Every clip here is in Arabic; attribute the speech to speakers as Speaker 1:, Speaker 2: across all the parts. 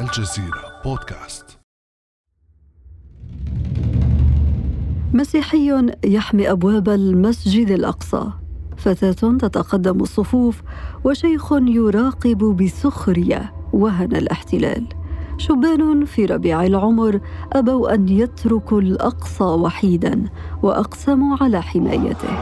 Speaker 1: الجزيرة بودكاست.
Speaker 2: مسيحي يحمي أبواب المسجد الأقصى. فتاة تتقدم الصفوف وشيخ يراقب بسخرية وهن الاحتلال. شبان في ربيع العمر أبوا أن يتركوا الأقصى وحيدا وأقسموا على حمايته.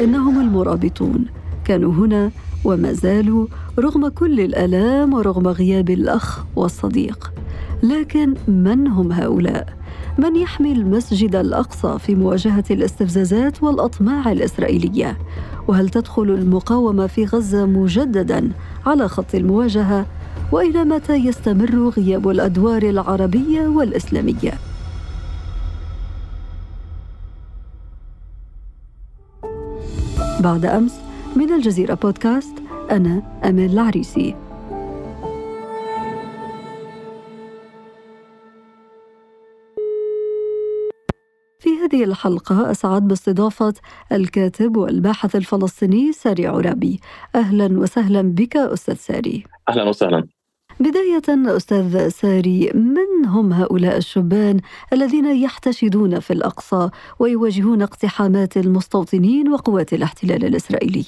Speaker 2: إنهم المرابطون كانوا هنا وما زالوا رغم كل الآلام ورغم غياب الأخ والصديق لكن من هم هؤلاء؟ من يحمي المسجد الأقصى في مواجهة الاستفزازات والأطماع الإسرائيلية؟ وهل تدخل المقاومة في غزة مجددا على خط المواجهة؟ وإلى متى يستمر غياب الأدوار العربية والإسلامية؟ بعد أمس من الجزيرة بودكاست أنا أمال العريسي. في هذه الحلقة أسعد باستضافة الكاتب والباحث الفلسطيني ساري عرابي. أهلا وسهلا بك أستاذ ساري.
Speaker 3: أهلا وسهلا.
Speaker 2: بداية أستاذ ساري من هم هؤلاء الشبان الذين يحتشدون في الأقصى ويواجهون اقتحامات المستوطنين وقوات الاحتلال الإسرائيلي؟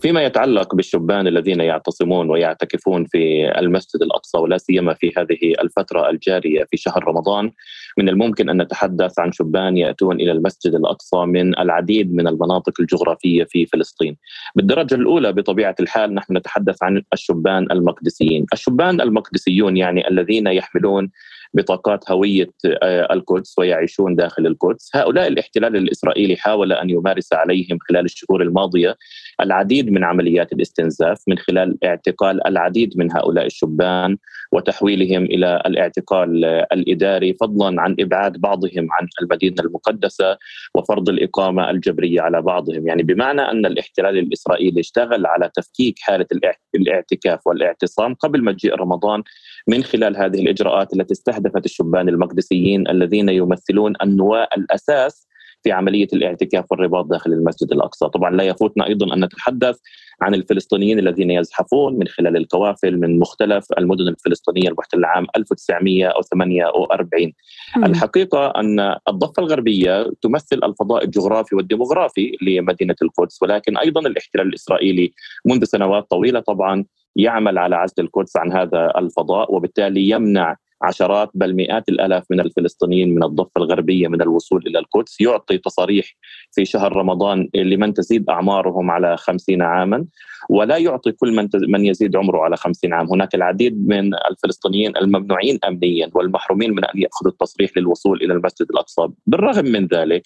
Speaker 3: فيما يتعلق بالشبان الذين يعتصمون ويعتكفون في المسجد الأقصى ولا سيما في هذه الفترة الجارية في شهر رمضان من الممكن أن نتحدث عن شبان يأتون إلى المسجد الأقصى من العديد من المناطق الجغرافية في فلسطين بالدرجة الأولى بطبيعة الحال نحن نتحدث عن الشبان المقدسيين الشبان المقدسيون يعني الذين يحملون بطاقات هوية آه، القدس ويعيشون داخل القدس، هؤلاء الاحتلال الإسرائيلي حاول أن يمارس عليهم خلال الشهور الماضية العديد من عمليات الاستنزاف من خلال اعتقال العديد من هؤلاء الشبان وتحويلهم إلى الاعتقال الإداري فضلا عن إبعاد بعضهم عن المدينة المقدسة وفرض الإقامة الجبرية على بعضهم، يعني بمعنى أن الاحتلال الإسرائيلي اشتغل على تفكيك حالة الاعتكاف والاعتصام قبل مجيء رمضان من خلال هذه الإجراءات التي استهدفت الشبان المقدسيين الذين يمثلون النواة الأساس في عملية الاعتكاف والرباط داخل المسجد الأقصى، طبعا لا يفوتنا أيضا أن نتحدث عن الفلسطينيين الذين يزحفون من خلال القوافل من مختلف المدن الفلسطينية المحتله عام 1948 مم. الحقيقة أن الضفة الغربية تمثل الفضاء الجغرافي والديموغرافي لمدينة القدس ولكن أيضا الاحتلال الإسرائيلي منذ سنوات طويلة طبعا يعمل على عزل القدس عن هذا الفضاء وبالتالي يمنع عشرات بل مئات الآلاف من الفلسطينيين من الضفة الغربية من الوصول إلى القدس. يعطي تصاريح في شهر رمضان لمن تزيد أعمارهم على خمسين عاما ولا يعطي كل من من يزيد عمره على خمسين عام. هناك العديد من الفلسطينيين الممنوعين امنيا والمحرومين من أن يأخذوا التصريح للوصول إلى المسجد الأقصى. بالرغم من ذلك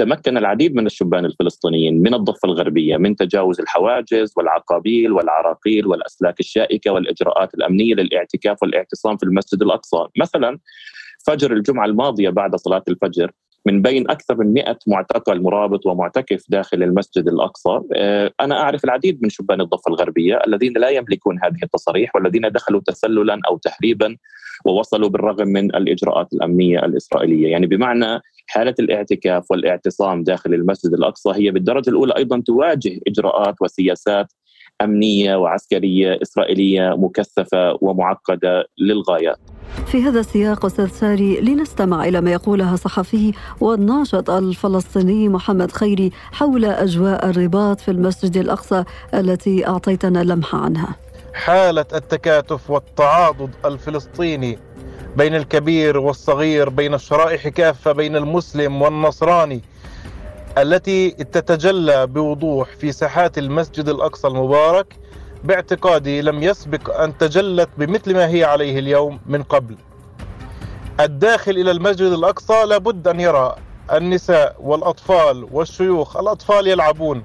Speaker 3: تمكن العديد من الشبان الفلسطينيين من الضفة الغربية من تجاوز الحواجز والعقابيل والعراقيل والأسلاك الشائكة والإجراءات الأمنية للإعتكاف والإعتصام في المسجد الأقصى، مثلا فجر الجمعة الماضية بعد صلاة الفجر من بين أكثر من 100 معتقل مرابط ومعتكف داخل المسجد الأقصى، آه، أنا أعرف العديد من شبان الضفة الغربية الذين لا يملكون هذه التصاريح والذين دخلوا تسللا أو تهريبا ووصلوا بالرغم من الإجراءات الأمنية الإسرائيلية، يعني بمعنى حالة الاعتكاف والاعتصام داخل المسجد الأقصى هي بالدرجة الأولى أيضا تواجه إجراءات وسياسات أمنية وعسكرية إسرائيلية مكثفة ومعقدة للغاية.
Speaker 2: في هذا السياق أستاذ ساري لنستمع إلى ما يقولها صحفي والناشط الفلسطيني محمد خيري حول أجواء الرباط في المسجد الأقصى التي أعطيتنا لمحة عنها.
Speaker 4: حالة التكاتف والتعاضد الفلسطيني بين الكبير والصغير بين الشرائح كافة بين المسلم والنصراني التي تتجلى بوضوح في ساحات المسجد الأقصى المبارك باعتقادي لم يسبق أن تجلت بمثل ما هي عليه اليوم من قبل. الداخل إلى المسجد الأقصى لابد أن يرى النساء والأطفال والشيوخ، الأطفال يلعبون،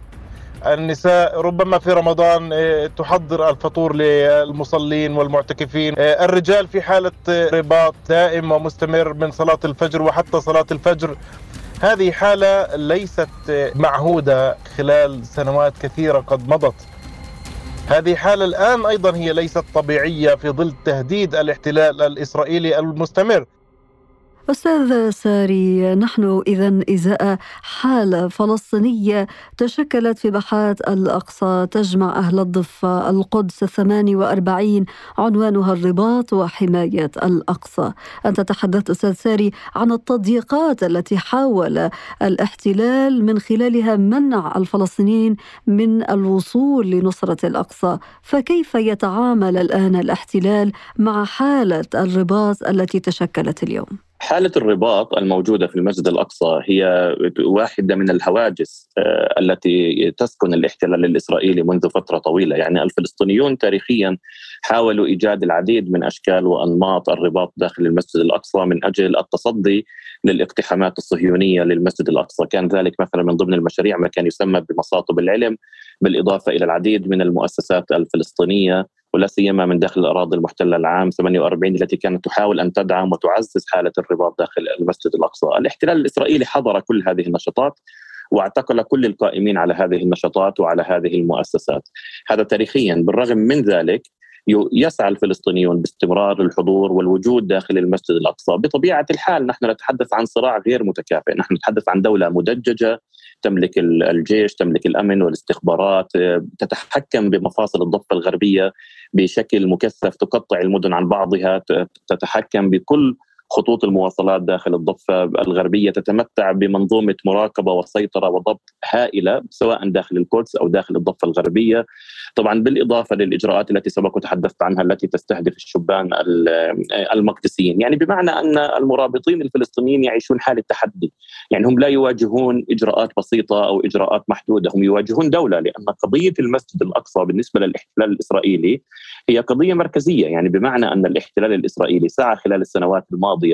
Speaker 4: النساء ربما في رمضان آه، تحضر الفطور للمصلين والمعتكفين. آه، الرجال في حالة رباط دائم ومستمر من صلاة الفجر وحتى صلاة الفجر. هذه حالة ليست معهودة خلال سنوات كثيرة قد مضت. هذه حالة الآن أيضا هي ليست طبيعية في ظل تهديد الاحتلال الإسرائيلي المستمر.
Speaker 2: أستاذ ساري نحن إذا إزاء حالة فلسطينية تشكلت في بحات الأقصى تجمع أهل الضفة القدس الثماني وأربعين عنوانها الرباط وحماية الأقصى أنت تحدثت أستاذ ساري عن التضييقات التي حاول الاحتلال من خلالها منع الفلسطينيين من الوصول لنصرة الأقصى فكيف يتعامل الآن الاحتلال مع حالة الرباط التي تشكلت اليوم؟
Speaker 3: حالة الرباط الموجودة في المسجد الأقصى هي واحدة من الهواجس آه، التي تسكن الاحتلال الإسرائيلي منذ فترة طويلة. يعني الفلسطينيون تاريخيا حاولوا إيجاد العديد من أشكال وأنماط الرباط داخل المسجد الأقصى من أجل التصدي للاقتحامات الصهيونية للمسجد الأقصى. كان ذلك مثلا من ضمن المشاريع ما كان يسمى بمصاطب العلم بالإضافة إلى العديد من المؤسسات الفلسطينية ولا سيما من داخل الأراضي المحتلة العام 48 التي كانت تحاول أن تدعم وتعزز حالة الرباط داخل المسجد الأقصى، الاحتلال الإسرائيلي حظر كل هذه النشاطات واعتقل كل القائمين على هذه النشاطات وعلى هذه المؤسسات. هذا تاريخيا. بالرغم من ذلك يسعى الفلسطينيون باستمرار الحضور والوجود داخل المسجد الأقصى، بطبيعة الحال نحن نتحدث عن صراع غير متكافئ، نحن نتحدث عن دولة مدججة تملك الجيش، تملك الأمن والاستخبارات، تتحكم بمفاصل الضفة الغربية بشكل مكثف، تقطع المدن عن بعضها، تتحكم بكل خطوط المواصلات داخل الضفة الغربية تتمتع بمنظومة مراقبة وسيطرة وضبط هائلة سواء داخل القدس أو داخل الضفة الغربية. طبعا بالإضافة للإجراءات التي سبق وتحدثت عنها التي تستهدف الشبان المقدسيين. يعني بمعنى أن المرابطين الفلسطينيين يعيشون حالة تحدي. يعني هم لا يواجهون إجراءات بسيطة أو إجراءات محدودة. هم يواجهون دولة لأن قضية المسجد الأقصى بالنسبة للاحتلال الإسرائيلي هي قضية مركزية. يعني بمعنى أن الاحتلال الإسرائيلي سعى خلال السنوات الماضية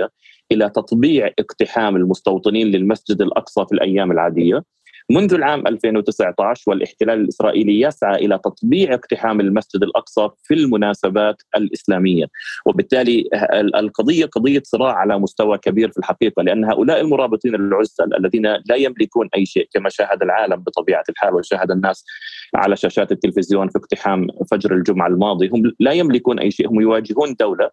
Speaker 3: إلى تطبيع اقتحام المستوطنين للمسجد الأقصى في الأيام العادية. منذ العام 2019 والاحتلال الإسرائيلي يسعى إلى تطبيع اقتحام المسجد الأقصى في المناسبات الإسلامية، وبالتالي القضية قضية صراع على مستوى كبير في الحقيقة لأن هؤلاء المرابطين العزل الذين لا يملكون أي شيء كما شاهد العالم بطبيعة الحال وشاهد الناس على شاشات التلفزيون في اقتحام فجر الجمعة الماضي هم لا يملكون أي شيء هم يواجهون دولة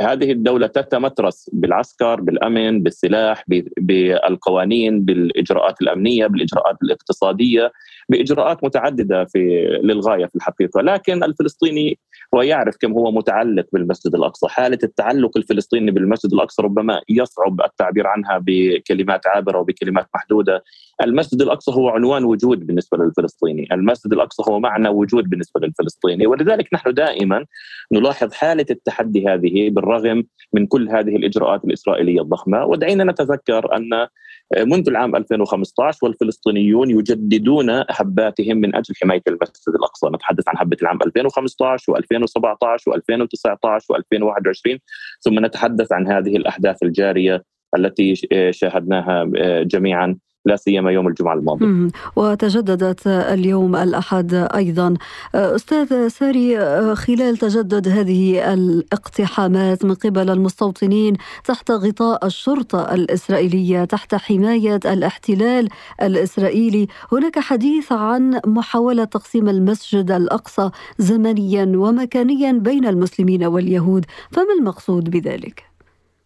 Speaker 3: هذه الدولة تتمترس بالعسكر بالأمن بالسلاح بالقوانين بالإجراءات الأمنية بالإجراءات الاقتصادية. بإجراءات متعددة في للغاية في الحقيقة. لكن الفلسطيني هو يعرف كم هو متعلق بالمسجد الأقصى. حالة التعلق الفلسطيني بالمسجد الأقصى ربما يصعب التعبير عنها بكلمات عابرة وبكلمات محدودة. المسجد الأقصى هو عنوان وجود بالنسبة للفلسطيني. المسجد الأقصى هو معنى وجود بالنسبة للفلسطيني. ولذلك نحن دائما نلاحظ حالة التحدي هذه بالرغم من كل هذه الإجراءات الإسرائيلية الضخمة. ودعينا نتذكر أن منذ العام 2015 والفلسطينيون يجددون هباتهم من أجل حماية المسجد الأقصى، نتحدث عن هبه العام 2015 و2017 و2019 و2021 ثم نتحدث عن هذه الأحداث الجارية التي شاهدناها جميعا. لا سيما يوم الجمعة الماضي.
Speaker 2: وتجددت اليوم الأحد أيضا. أستاذ ساري خلال تجدد هذه الاقتحامات من قبل المستوطنين تحت غطاء الشرطة الإسرائيلية تحت حماية الاحتلال الإسرائيلي هناك حديث عن محاولة تقسيم المسجد الأقصى زمنيا ومكانيا بين المسلمين واليهود. فما المقصود بذلك؟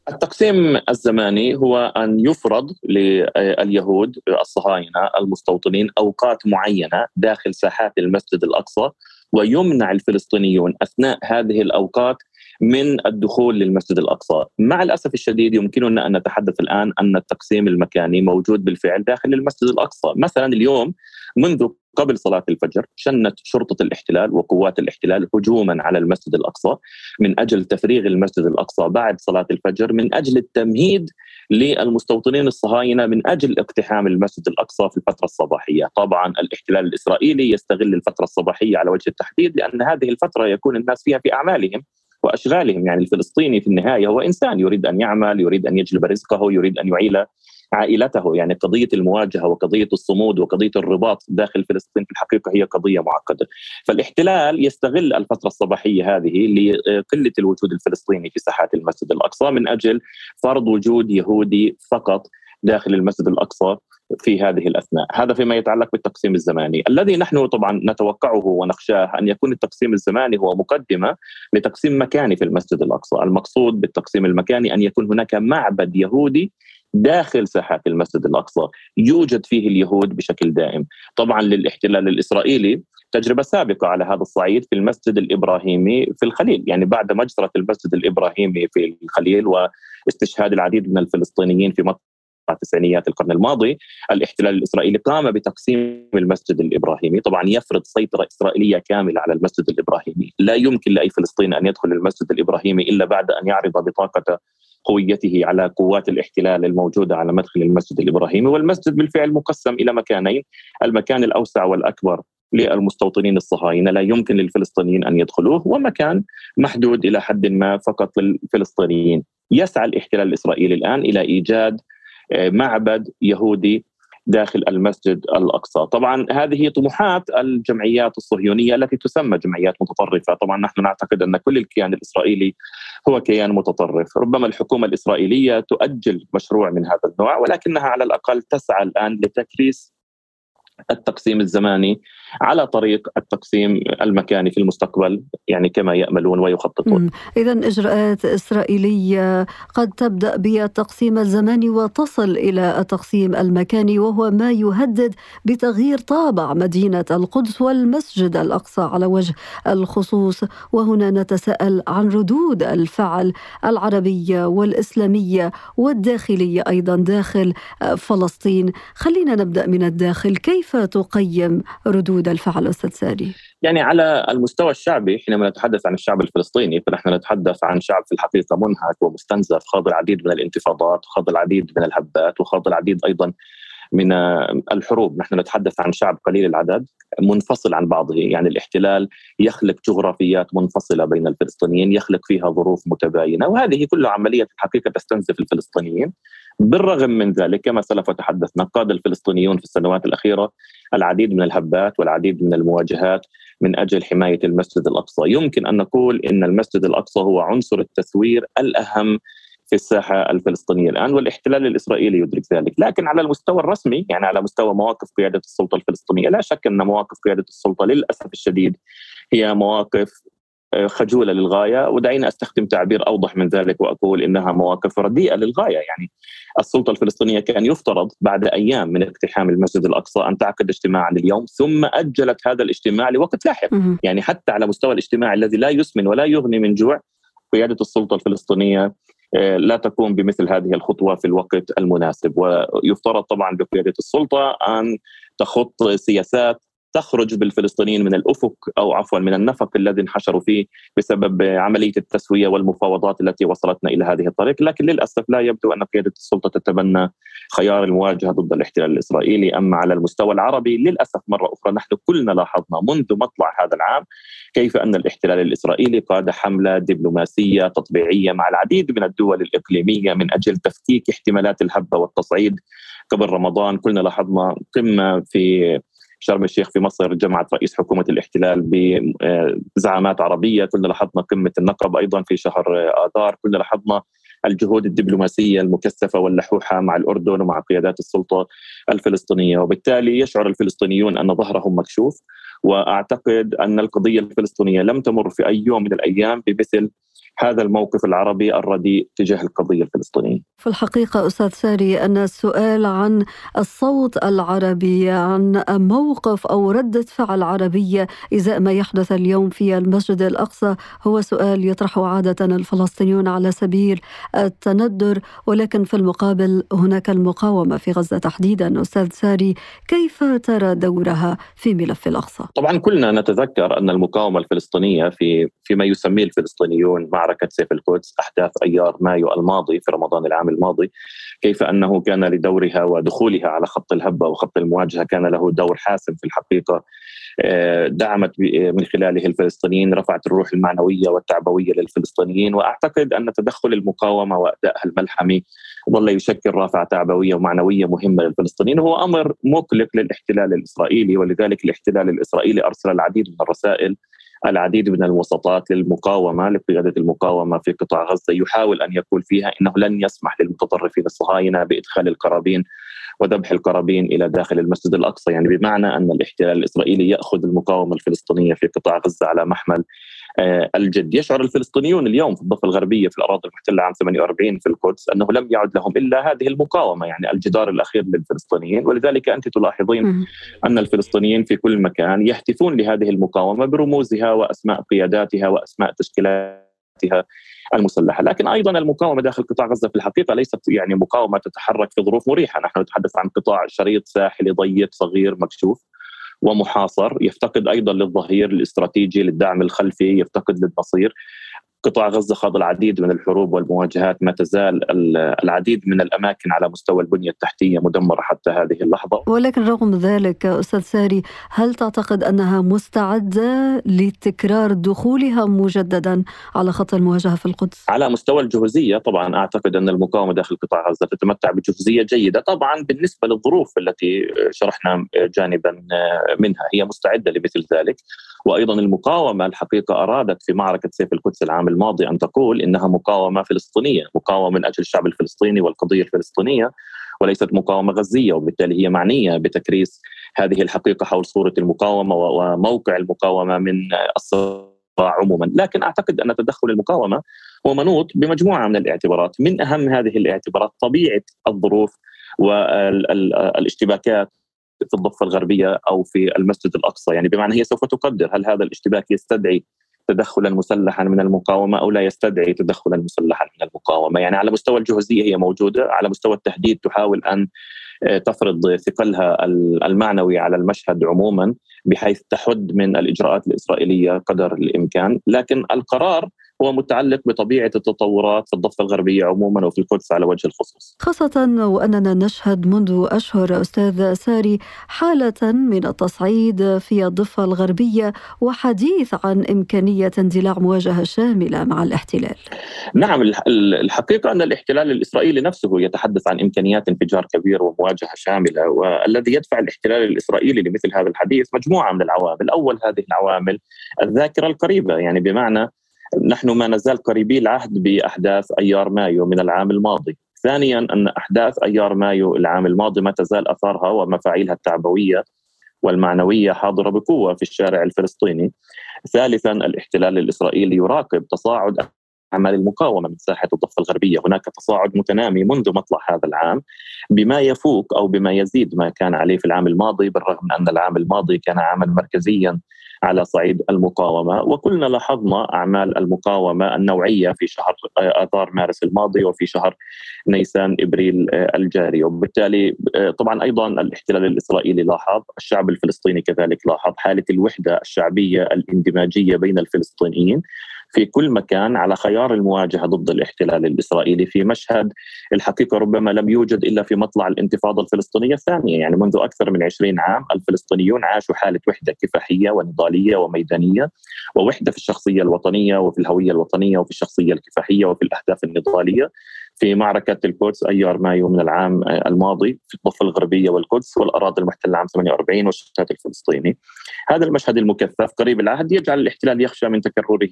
Speaker 3: التقسيم الزماني هو أن يفرض لليهود الصهاينة المستوطنين أوقات معينة داخل ساحات المسجد الأقصى ويمنع الفلسطينيون أثناء هذه الأوقات من الدخول للمسجد الأقصى، مع الأسف الشديد يمكننا أن نتحدث الآن أن التقسيم المكاني موجود بالفعل داخل المسجد الأقصى، مثلا اليوم منذ قبل صلاة الفجر شنت شرطة الاحتلال وقوات الاحتلال هجوما على المسجد الأقصى من أجل تفريغ المسجد الأقصى بعد صلاة الفجر من أجل التمهيد للمستوطنين الصهاينة من أجل اقتحام المسجد الأقصى في الفترة الصباحية. طبعا الاحتلال الإسرائيلي يستغل الفترة الصباحية على وجه التحديد لأن هذه الفترة يكون الناس فيها في أعمالهم وأشغالهم. يعني الفلسطيني في النهاية هو إنسان يريد أن يعمل يريد أن يجلب رزقه يريد أن يعيل عائلته يعني قضية المواجهة وقضية الصمود وقضية الرباط داخل فلسطين في الحقيقة هي قضية معقدة. فالاحتلال يستغل الفترة الصباحية هذه لقلة الوجود الفلسطيني في ساحات المسجد الأقصى من أجل فرض وجود يهودي فقط داخل المسجد الأقصى في هذه الأثناء، هذا فيما يتعلق بالتقسيم الزماني، الذي نحن طبعا نتوقعه ونخشاه أن يكون التقسيم الزماني هو مقدمة لتقسيم مكاني في المسجد الأقصى، المقصود بالتقسيم المكاني أن يكون هناك معبد يهودي داخل ساحات المسجد الأقصى يوجد فيه اليهود بشكل دائم. طبعا للاحتلال الإسرائيلي تجربة سابقة على هذا الصعيد في المسجد الإبراهيمي في الخليل يعني بعد مجزرة المسجد الإبراهيمي في الخليل واستشهاد العديد من الفلسطينيين في مقطع تسعينيات القرن الماضي الاحتلال الإسرائيلي قام بتقسيم المسجد الإبراهيمي. طبعا يفرض سيطرة إسرائيلية كاملة على المسجد الإبراهيمي. لا يمكن لأي فلسطيني أن يدخل المسجد الإبراهيمي إلا بعد أن يعرض بطاقة قويته على قوات الاحتلال الموجودة على مدخل المسجد الإبراهيمي والمسجد بالفعل مقسم إلى مكانين. المكان الأوسع والأكبر للمستوطنين الصهاينة لا يمكن للفلسطينيين أن يدخلوه ومكان محدود إلى حد ما فقط للفلسطينيين. يسعى الاحتلال الإسرائيلي الآن إلى إيجاد آه، معبد يهودي داخل المسجد الأقصى، طبعا هذه طموحات الجمعيات الصهيونية التي تسمى جمعيات متطرفة، طبعا نحن نعتقد أن كل الكيان الإسرائيلي هو كيان متطرف، ربما الحكومة الإسرائيلية تؤجل مشروع من هذا النوع ولكنها على الأقل تسعى الآن لتكريس التقسيم الزماني على طريق التقسيم المكاني في المستقبل يعني كما يأملون ويخططون.
Speaker 2: اذا إجراءات إسرائيلية قد تبدأ بالتقسيم الزماني وتصل إلى التقسيم المكاني وهو ما يهدد بتغيير طابع مدينة القدس والمسجد الأقصى على وجه الخصوص وهنا نتساءل عن ردود الفعل العربية والإسلامية والداخلية أيضا داخل فلسطين. خلينا نبدأ من الداخل كيف تقيم ردود ردود الفعل أستاذ ساري؟
Speaker 3: يعني على المستوى الشعبي حينما نتحدث عن الشعب الفلسطيني فنحن نتحدث عن شعب في الحقيقة منهك ومستنزف خاض العديد من الانتفاضات وخاض العديد من الهبات وخاض العديد أيضا من الحروب. نحن نتحدث عن شعب قليل العدد منفصل عن بعضه. يعني الاحتلال يخلق جغرافيات منفصلة بين الفلسطينيين يخلق فيها ظروف متباينة وهذه كلها عملية في الحقيقة تستنزف الفلسطينيين. بالرغم من ذلك كما سلف وتحدثنا قاد الفلسطينيون في السنوات الأخيرة العديد من الهبات والعديد من المواجهات من أجل حماية المسجد الأقصى. يمكن أن نقول إن المسجد الأقصى هو عنصر التسوير الأهم في الساحة الفلسطينية الآن والاحتلال الإسرائيلي يدرك ذلك، لكن على المستوى الرسمي يعني على مستوى مواقف قيادة السلطة الفلسطينية لا شك أن مواقف قيادة السلطة للأسف الشديد هي مواقف خجولة للغاية ودعينا أستخدم تعبير أوضح من ذلك وأقول إنها مواقف رديئة للغاية. يعني السلطة الفلسطينية كان يفترض بعد أيام من اقتحام المسجد الأقصى أن تعقد اجتماعا اليوم ثم أجلت هذا الاجتماع لوقت لاحق. يعني حتى على مستوى الاجتماع الذي لا يسمن ولا يغني من جوع قيادة السلطة الفلسطينية آه، لا تقوم بمثل هذه الخطوة في الوقت المناسب. ويفترض طبعا بقيادة السلطة أن تخط سياسات تخرج بالفلسطينيين من الأفق أو عفوا من النفق الذي انحشروا فيه بسبب عملية التسوية والمفاوضات التي وصلتنا إلى هذه الطريق، لكن للأسف لا يبدو أن قيادة السلطة تتبنى خيار المواجهة ضد الاحتلال الإسرائيلي، أما على المستوى العربي للأسف مرة أخرى نحن كلنا لاحظنا منذ مطلع هذا العام كيف أن الاحتلال الإسرائيلي قاد حملة دبلوماسية تطبيعية مع العديد من الدول الإقليمية من أجل تفكيك احتمالات الهبة والتصعيد. قبل رمضان كلنا لاحظنا قمة في شرم الشيخ في مصر جمعت رئيس حكومة الاحتلال بزعامات عربية كنا لاحظنا قمة النقب أيضا في شهر آذار كنا لاحظنا الجهود الدبلوماسية المكثفة واللحوحة مع الأردن ومع قيادات السلطة الفلسطينية وبالتالي يشعر الفلسطينيون أن ظهرهم مكشوف. وأعتقد أن القضية الفلسطينية لم تمر في أي يوم من الأيام بمثل هذا الموقف العربي الرديء تجاه القضية الفلسطينية.
Speaker 2: في الحقيقة أستاذ ساري أن السؤال عن الصوت العربي عن موقف أو ردة فعل عربية إزاء ما يحدث اليوم في المسجد الأقصى هو سؤال يطرحه عادة الفلسطينيون على سبيل التندر ولكن في المقابل هناك المقاومة في غزة تحديدا أستاذ ساري كيف ترى دورها في ملف الأقصى؟
Speaker 3: طبعا كلنا نتذكر أن المقاومة الفلسطينية في فيما يسميه الفلسطينيون معركة سيف القدس أحداث أيار مايو الماضي في رمضان العام الماضي كيف أنه كان لدورها ودخولها على خط الهبة وخط المواجهة كان له دور حاسم في الحقيقة آه، دعمت من خلاله الفلسطينيين رفعت الروح المعنوية والتعبوية للفلسطينيين وأعتقد أن تدخل المقاومة وأدائها الملحمي ظل يشكل رافعه تعبوية ومعنوية مهمة للفلسطينيين. وهو أمر مقلق للاحتلال الإسرائيلي ولذلك الاحتلال الإسرائيلي أرسل العديد من الرسائل العديد من الوساطات للمقاومة لقيادة المقاومة في قطاع غزة يحاول أن يقول فيها إنه لن يسمح للمتطرفين الصهاينة بإدخال القرابين وذبح القرابين إلى داخل المسجد الأقصى. يعني بمعنى أن الاحتلال الإسرائيلي يأخذ المقاومة الفلسطينية في قطاع غزة على محمل الجد. يشعر الفلسطينيون اليوم في الضفة الغربية في الأراضي المحتلة عام 48 في القدس أنه لم يعد لهم إلا هذه المقاومة يعني الجدار الأخير للفلسطينيين. ولذلك أنت تلاحظين أن الفلسطينيين في كل مكان يهتفون لهذه المقاومة برموزها وأسماء قياداتها وأسماء تشكيلاتها المسلحة، لكن أيضا المقاومة داخل قطاع غزة في الحقيقة ليست يعني مقاومة تتحرك في ظروف مريحة، نحن نتحدث عن قطاع شريط ساحلي ضيق صغير مكشوف. ومحاصر يفتقد أيضا للظهير الاستراتيجي للدعم الخلفي يفتقد للنصير قطاع غزة خاض العديد من الحروب والمواجهات ما تزال العديد من الأماكن على مستوى البنية التحتية مدمرة حتى هذه اللحظة
Speaker 2: ولكن رغم ذلك أستاذ ساري هل تعتقد أنها مستعدة لتكرار دخولها مجددا على خط المواجهة في القدس؟
Speaker 3: على مستوى الجهوزية طبعا أعتقد أن المقاومة داخل قطاع غزة تتمتع بجهوزية جيدة طبعا بالنسبة للظروف التي شرحنا جانبا منها هي مستعدة لمثل ذلك وأيضا المقاومة الحقيقة أرادت في معركة سيف القدس العام الماضي أن تقول إنها مقاومة فلسطينية، مقاومة من أجل الشعب الفلسطيني والقضية الفلسطينية وليست مقاومة غزية وبالتالي هي معنية بتكريس هذه الحقيقة حول صورة المقاومة وموقع المقاومة من الصراع عموما، لكن أعتقد أن تدخل المقاومة هو منوط بمجموعة من الاعتبارات، من أهم هذه الاعتبارات؟ طبيعة الظروف والاشتباكات في الضفة الغربية أو في المسجد الأقصى. يعني بمعنى هي سوف تقدر. هل هذا الاشتباك يستدعي تدخلا مسلحا من المقاومة أو لا يستدعي تدخلا مسلحا من المقاومة، يعني على مستوى الجهوزية هي موجودة، على مستوى التهديد تحاول أن آه، تفرض ثقلها المعنوي على المشهد عموما بحيث تحد من الإجراءات الإسرائيلية قدر الإمكان، لكن القرار هو متعلق بطبيعة التطورات في الضفة الغربية عموما وفي القدس على وجه الخصوص.
Speaker 2: خاصة وأننا نشهد منذ أشهر أستاذ ساري حالة من التصعيد في الضفة الغربية وحديث عن إمكانية اندلاع مواجهة شاملة مع الاحتلال.
Speaker 3: نعم الحقيقة أن الاحتلال الإسرائيلي نفسه يتحدث عن إمكانيات انفجار كبير ومواجهة شاملة والذي يدفع الاحتلال الإسرائيلي لمثل هذا الحديث مجموعة من العوامل، أول هذه العوامل الذاكرة القريبة يعني بمعنى نحن ما نزال قريبي العهد بأحداث أيار مايو من العام الماضي. ثانيا أن أحداث أيار مايو العام الماضي ما تزال أثارها ومفاعيلها التعبوية والمعنوية حاضرة بقوة في الشارع الفلسطيني. ثالثا الاحتلال الإسرائيلي يراقب تصاعد أعمال المقاومة من ساحة الضفة الغربية، هناك تصاعد متنامي منذ مطلع هذا العام. بما يفوق أو بما يزيد ما كان عليه في العام الماضي بالرغم من أن العام الماضي كان عاما مركزيا على صعيد المقاومة. وكلنا لاحظنا أعمال المقاومة النوعية في شهر اذار مارس الماضي وفي شهر نيسان إبريل الجاري. وبالتالي طبعا أيضا الاحتلال الإسرائيلي لاحظ الشعب الفلسطيني كذلك لاحظ حالة الوحدة الشعبية الاندماجية بين الفلسطينيين. في كل مكان على خيار المواجهة ضد الاحتلال الإسرائيلي في مشهد الحقيقة ربما لم يوجد إلا في مطلع الانتفاضة الفلسطينية الثانية. يعني منذ أكثر من 20 عام الفلسطينيون عاشوا حالة وحدة كفاحية ونضالية وميدانية ووحدة في الشخصية الوطنية وفي الهوية الوطنية وفي الشخصية الكفاحية وفي الأهداف النضالية. في معركة القدس أيار مايو من العام الماضي في الضفة الغربية والقدس والأراضي المحتلة عام 48 والشتات الفلسطيني. هذا المشهد المكثف قريب العهد يجعل الاحتلال يخشى من تكرره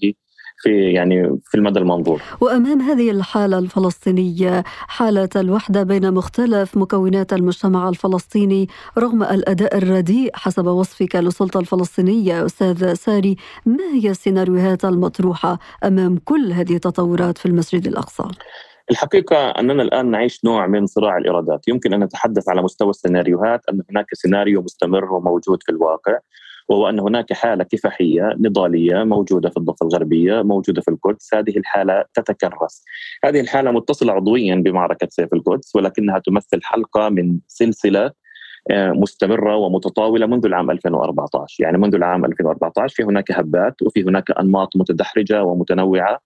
Speaker 3: في يعني في المدى المنظور.
Speaker 2: وأمام هذه الحالة الفلسطينية حالة الوحدة بين مختلف مكونات المجتمع الفلسطيني رغم الأداء الرديء حسب وصفك للسلطة الفلسطينية أستاذ ساري ما هي السيناريوهات المطروحة أمام كل هذه التطورات في المسجد الأقصى؟
Speaker 3: الحقيقة أننا الآن نعيش نوع من صراع الإرادات يمكن أن نتحدث على مستوى السيناريوهات أن هناك سيناريو مستمر وموجود في الواقع وهو أن هناك حالة كفاحية نضالية موجودة في الضفة الغربية موجودة في القدس. هذه الحالة تتكرس. هذه الحالة متصلة عضويا بمعركة سيف القدس ولكنها تمثل حلقة من سلسلة آه، مستمرة ومتطاولة منذ العام 2014 يعني منذ العام 2014 في هناك هبات وفي هناك أنماط متدحرجة ومتنوعة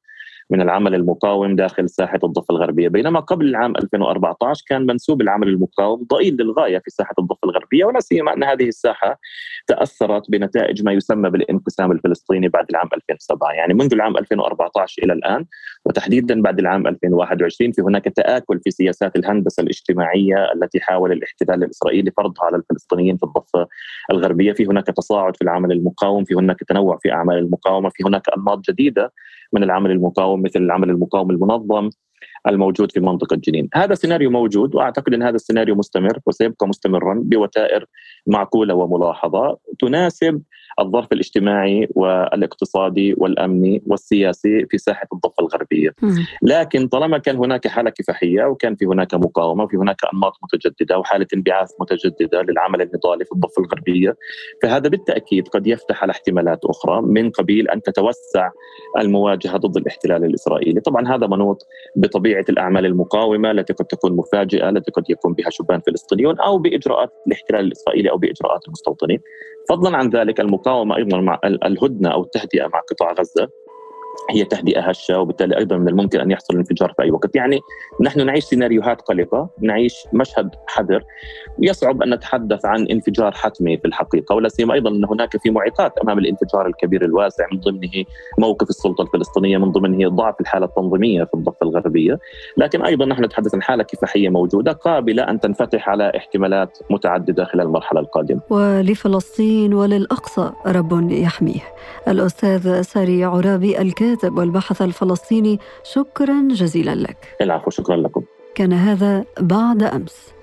Speaker 3: من العمل المقاوم داخل ساحة الضفة الغربية، بينما قبل العام 2014 كان منسوب العمل المقاوم ضئيل للغاية في ساحة الضفة الغربية ولا سيما أن هذه الساحة تأثرت بنتائج ما يسمى بالانقسام الفلسطيني بعد العام 2007 يعني منذ العام 2014 إلى الآن وتحديدا بعد العام 2021 في هناك تآكل في سياسات الهندسة الاجتماعية التي حاول الاحتلال الإسرائيلي فرضها على الفلسطينيين في الضفة الغربية، في هناك تصاعد في العمل المقاوم، في هناك تنوع في أعمال المقاومة، في هناك أنماط جديدة من العمل المقاوم مثل العمل المقاوم المنظم الموجود في منطقة جنين، هذا سيناريو موجود وأعتقد إن هذا السيناريو مستمر وسيبقى مستمرا بوتائر معقولة وملاحظة تناسب الظرف الاجتماعي والاقتصادي والأمني والسياسي في ساحة الضفة الغربية. لكن طالما كان هناك حالة كفاحية وكان في هناك مقاومة وفي هناك أنماط متجددة وحالة انبعاث متجددة للعمل النضالي في الضفة الغربية فهذا بالتأكيد قد يفتح على احتمالات أخرى من قبيل أن تتوسع المواجهة ضد الاحتلال الإسرائيلي، طبعا هذا منوط بطبيعة الأعمال المقاومة التي قد تكون مفاجئة التي قد يكون بها شبان فلسطينيون أو بإجراءات الاحتلال الإسرائيلي أو بإجراءات المستوطنين. فضلا عن ذلك المقاومة أيضا مع الهدنة أو التهدئة مع قطاع غزة. هي تهدئه هشه وبالتالي أيضا من الممكن أن يحصل انفجار في أي وقت، يعني نحن نعيش سيناريوهات قلقة، نعيش مشهد حذر، يصعب أن نتحدث عن انفجار حتمي في الحقيقة، ولا سيما أيضا أن هناك في معيقات أمام الانفجار الكبير الواسع من ضمنه موقف السلطة الفلسطينية، من ضمنه ضعف الحالة التنظيمية في الضفة الغربية، لكن أيضا نحن نتحدث عن حالة كفاحية موجودة قابلة أن تنفتح على احتمالات متعددة خلال المرحلة القادمة.
Speaker 2: ولفلسطين وللأقصى رب يحميه. الأستاذ ساري عرابي الكاتب الكاتب والباحث الفلسطيني شكرا جزيلا لك.
Speaker 3: العفو شكرا لكم.
Speaker 2: كان هذا بعد أمس.